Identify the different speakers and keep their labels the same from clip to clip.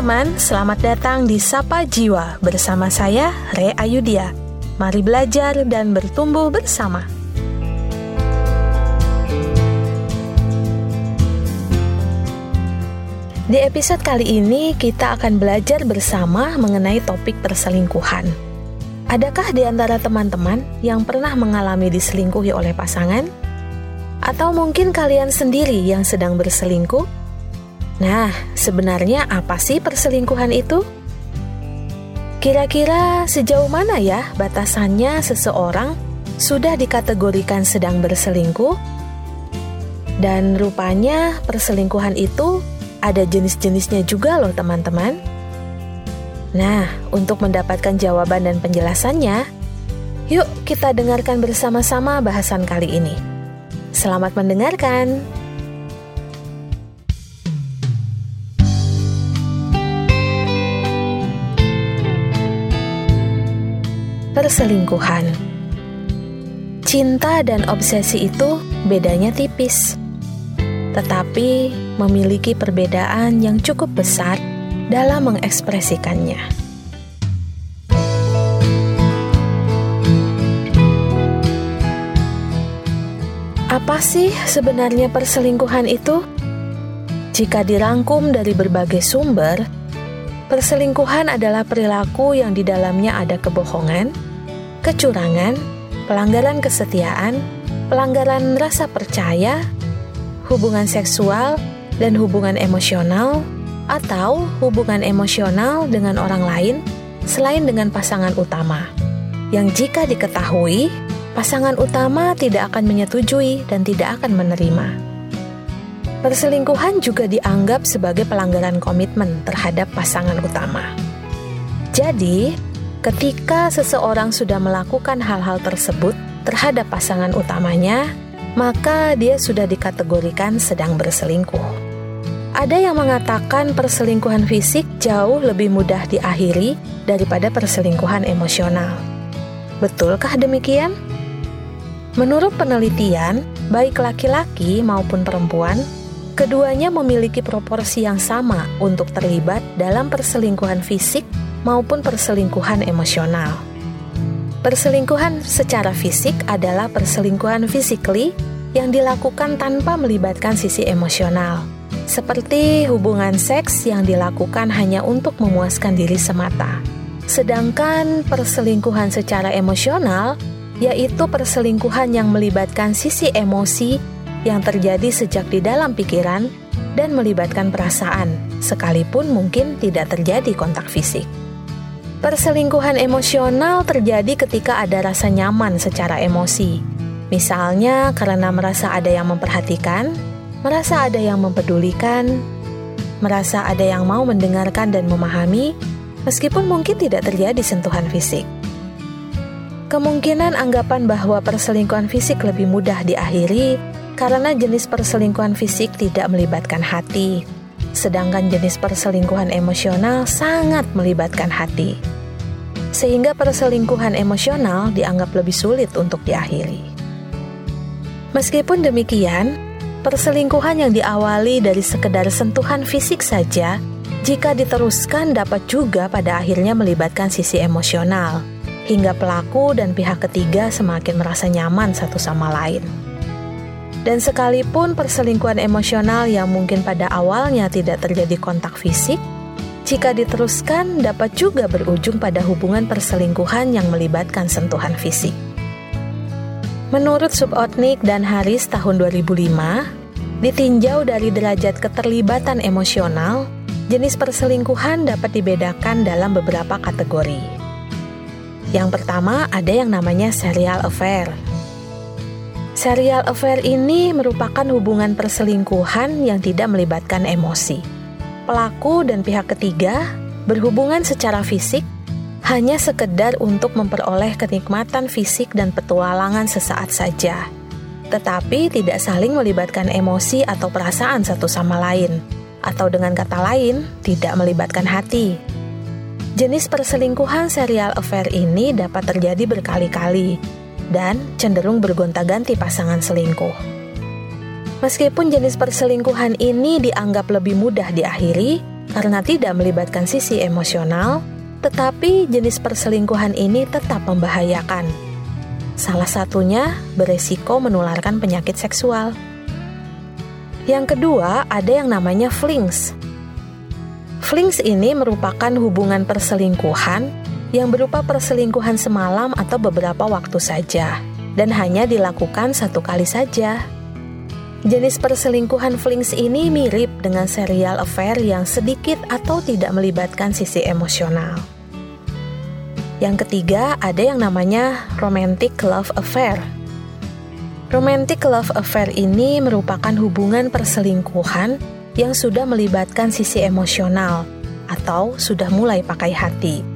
Speaker 1: teman-teman, selamat datang di Sapa Jiwa bersama saya, Re Ayudia. Mari belajar dan bertumbuh bersama. Di episode kali ini, kita akan belajar bersama mengenai topik perselingkuhan. Adakah di antara teman-teman yang pernah mengalami diselingkuhi oleh pasangan? Atau mungkin kalian sendiri yang sedang berselingkuh? Nah, sebenarnya apa sih perselingkuhan itu? Kira-kira sejauh mana ya batasannya seseorang sudah dikategorikan sedang berselingkuh? Dan rupanya perselingkuhan itu ada jenis-jenisnya juga loh teman-teman. Nah, untuk mendapatkan jawaban dan penjelasannya, yuk kita dengarkan bersama-sama bahasan kali ini. Selamat mendengarkan. Perselingkuhan. Cinta dan obsesi itu bedanya tipis, tetapi memiliki perbedaan yang cukup besar dalam mengekspresikannya. Apa sih sebenarnya perselingkuhan itu? Jika dirangkum dari berbagai sumber, perselingkuhan adalah perilaku yang di dalamnya ada kebohongan, kecurangan, pelanggaran kesetiaan, pelanggaran rasa percaya, hubungan seksual, dan hubungan emosional, atau hubungan emosional dengan orang lain selain dengan pasangan utama, yang jika diketahui, pasangan utama tidak akan menyetujui dan tidak akan menerima. Perselingkuhan juga dianggap sebagai pelanggaran komitmen terhadap pasangan utama. Jadi, Ketika seseorang sudah melakukan hal-hal tersebut terhadap pasangan utamanya, maka dia sudah dikategorikan sedang berselingkuh. Ada yang mengatakan perselingkuhan fisik jauh lebih mudah diakhiri daripada perselingkuhan emosional. Betulkah demikian? Menurut penelitian, baik laki-laki maupun perempuan, keduanya memiliki proporsi yang sama untuk terlibat dalam perselingkuhan fisik maupun perselingkuhan emosional. Perselingkuhan secara fisik adalah perselingkuhan physically yang dilakukan tanpa melibatkan sisi emosional, seperti hubungan seks yang dilakukan hanya untuk memuaskan diri semata. Sedangkan perselingkuhan secara emosional yaitu perselingkuhan yang melibatkan sisi emosi yang terjadi sejak di dalam pikiran dan melibatkan perasaan, sekalipun mungkin tidak terjadi kontak fisik. Perselingkuhan emosional terjadi ketika ada rasa nyaman secara emosi. Misalnya karena merasa ada yang memperhatikan, merasa ada yang mempedulikan, merasa ada yang mau mendengarkan dan memahami, meskipun mungkin tidak terjadi sentuhan fisik. Kemungkinan anggapan bahwa perselingkuhan fisik lebih mudah diakhiri karena jenis perselingkuhan fisik tidak melibatkan hati, sedangkan jenis perselingkuhan emosional sangat melibatkan hati. Sehingga perselingkuhan emosional dianggap lebih sulit untuk diakhiri. Meskipun demikian, perselingkuhan yang diawali dari sekedar sentuhan fisik saja, jika diteruskan dapat juga pada akhirnya melibatkan sisi emosional, hingga pelaku dan pihak ketiga semakin merasa nyaman satu sama lain. Dan sekalipun perselingkuhan emosional yang mungkin pada awalnya tidak terjadi kontak fisik, jika diteruskan dapat juga berujung pada hubungan perselingkuhan yang melibatkan sentuhan fisik. Menurut Subotnik dan Haris tahun 2005, ditinjau dari derajat keterlibatan emosional, jenis perselingkuhan dapat dibedakan dalam beberapa kategori. Yang pertama ada yang namanya serial affair Serial affair ini merupakan hubungan perselingkuhan yang tidak melibatkan emosi. Pelaku dan pihak ketiga berhubungan secara fisik hanya sekedar untuk memperoleh kenikmatan fisik dan petualangan sesaat saja, tetapi tidak saling melibatkan emosi atau perasaan satu sama lain, atau dengan kata lain, tidak melibatkan hati. Jenis perselingkuhan serial affair ini dapat terjadi berkali-kali, dan cenderung bergonta-ganti pasangan selingkuh. Meskipun jenis perselingkuhan ini dianggap lebih mudah diakhiri, karena tidak melibatkan sisi emosional, tetapi jenis perselingkuhan ini tetap membahayakan. Salah satunya beresiko menularkan penyakit seksual. Yang kedua, ada yang namanya flings. Flings ini merupakan hubungan perselingkuhan yang berupa perselingkuhan semalam atau beberapa waktu saja, dan hanya dilakukan satu kali saja. Jenis perselingkuhan flings ini mirip dengan serial affair yang sedikit atau tidak melibatkan sisi emosional. Yang ketiga, ada yang namanya romantic love affair. Romantic love affair ini merupakan hubungan perselingkuhan yang sudah melibatkan sisi emosional atau sudah mulai pakai hati.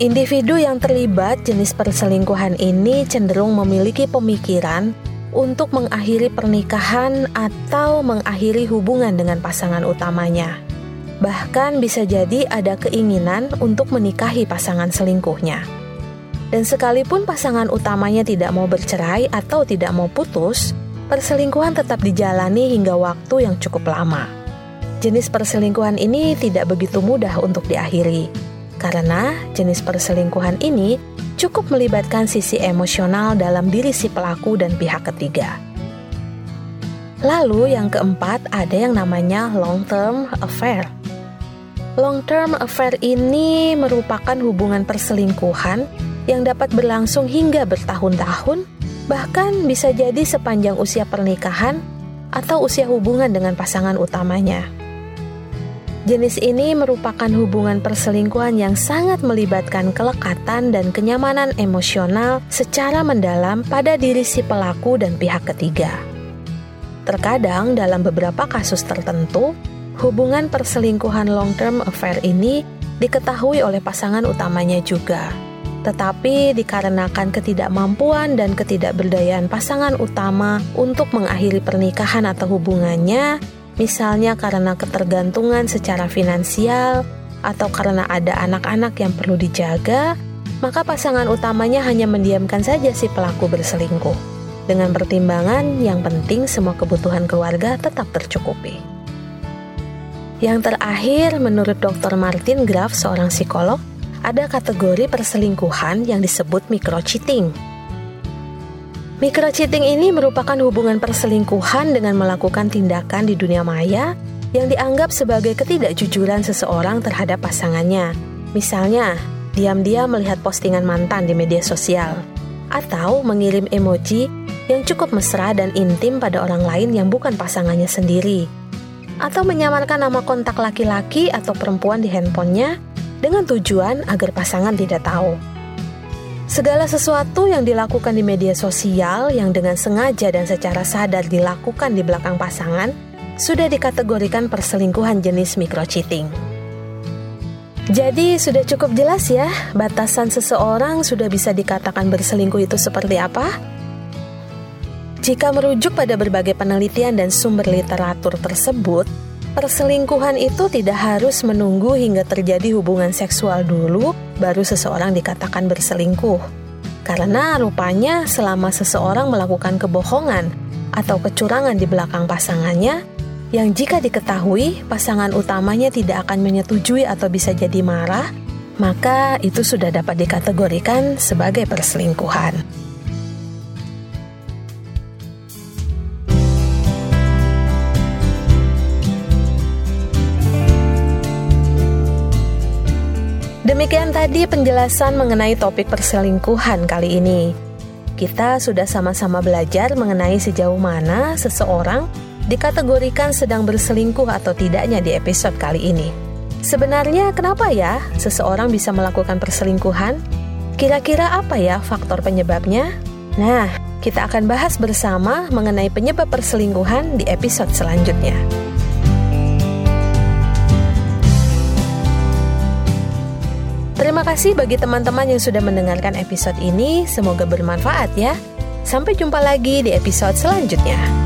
Speaker 1: Individu yang terlibat jenis perselingkuhan ini cenderung memiliki pemikiran untuk mengakhiri pernikahan atau mengakhiri hubungan dengan pasangan utamanya. Bahkan bisa jadi ada keinginan untuk menikahi pasangan selingkuhnya. Dan sekalipun pasangan utamanya tidak mau bercerai atau tidak mau putus, perselingkuhan tetap dijalani hingga waktu yang cukup lama. Jenis perselingkuhan ini tidak begitu mudah untuk diakhiri, karena jenis perselingkuhan ini cukup melibatkan sisi emosional dalam diri si pelaku dan pihak ketiga. Lalu yang keempat ada yang namanya long term affair. Long term affair ini merupakan hubungan perselingkuhan yang dapat berlangsung hingga bertahun-tahun, bahkan bisa jadi sepanjang usia pernikahan atau usia hubungan dengan pasangan utamanya. Jenis ini merupakan hubungan perselingkuhan yang sangat melibatkan kelekatan dan kenyamanan emosional secara mendalam pada diri si pelaku dan pihak ketiga. Terkadang, dalam beberapa kasus tertentu, hubungan perselingkuhan long-term affair ini diketahui oleh pasangan utamanya juga. Tetapi dikarenakan ketidakmampuan dan ketidakberdayaan pasangan utama untuk mengakhiri pernikahan atau hubungannya, misalnya karena ketergantungan secara finansial atau karena ada anak-anak yang perlu dijaga, maka pasangan utamanya hanya mendiamkan saja si pelaku berselingkuh. Dengan pertimbangan yang penting semua kebutuhan keluarga tetap tercukupi. Yang terakhir, menurut Dr. Martin Graf, seorang psikolog, ada kategori perselingkuhan yang disebut micro-cheating Microcheating ini merupakan hubungan perselingkuhan dengan melakukan tindakan di dunia maya yang dianggap sebagai ketidakjujuran seseorang terhadap pasangannya. Misalnya, diam-diam melihat postingan mantan di media sosial, atau mengirim emoji yang cukup mesra dan intim pada orang lain yang bukan pasangannya sendiri, atau menyamarkan nama kontak laki-laki atau perempuan di handphonenya dengan tujuan agar pasangan tidak tahu. Segala sesuatu yang dilakukan di media sosial yang dengan sengaja dan secara sadar dilakukan di belakang pasangan sudah dikategorikan perselingkuhan jenis microcheating. Jadi sudah cukup jelas ya batasan seseorang sudah bisa dikatakan berselingkuh itu seperti apa? Jika merujuk pada berbagai penelitian dan sumber literatur tersebut, perselingkuhan itu tidak harus menunggu hingga terjadi hubungan seksual dulu baru seseorang dikatakan berselingkuh. Karena rupanya selama seseorang melakukan kebohongan atau kecurangan di belakang pasangannya, yang jika diketahui pasangan utamanya tidak akan menyetujui atau bisa jadi marah, maka itu sudah dapat dikategorikan sebagai perselingkuhan. Demikian tadi penjelasan mengenai topik perselingkuhan kali ini. Kita sudah sama-sama belajar mengenai sejauh mana seseorang dikategorikan sedang berselingkuh atau tidaknya di episode kali ini. Sebenarnya kenapa ya seseorang bisa melakukan perselingkuhan? Kira-kira apa ya faktor penyebabnya? Nah, kita akan bahas bersama mengenai penyebab perselingkuhan di episode selanjutnya. Terima kasih bagi teman-teman yang sudah mendengarkan episode ini. Semoga bermanfaat ya. Sampai jumpa lagi di episode selanjutnya.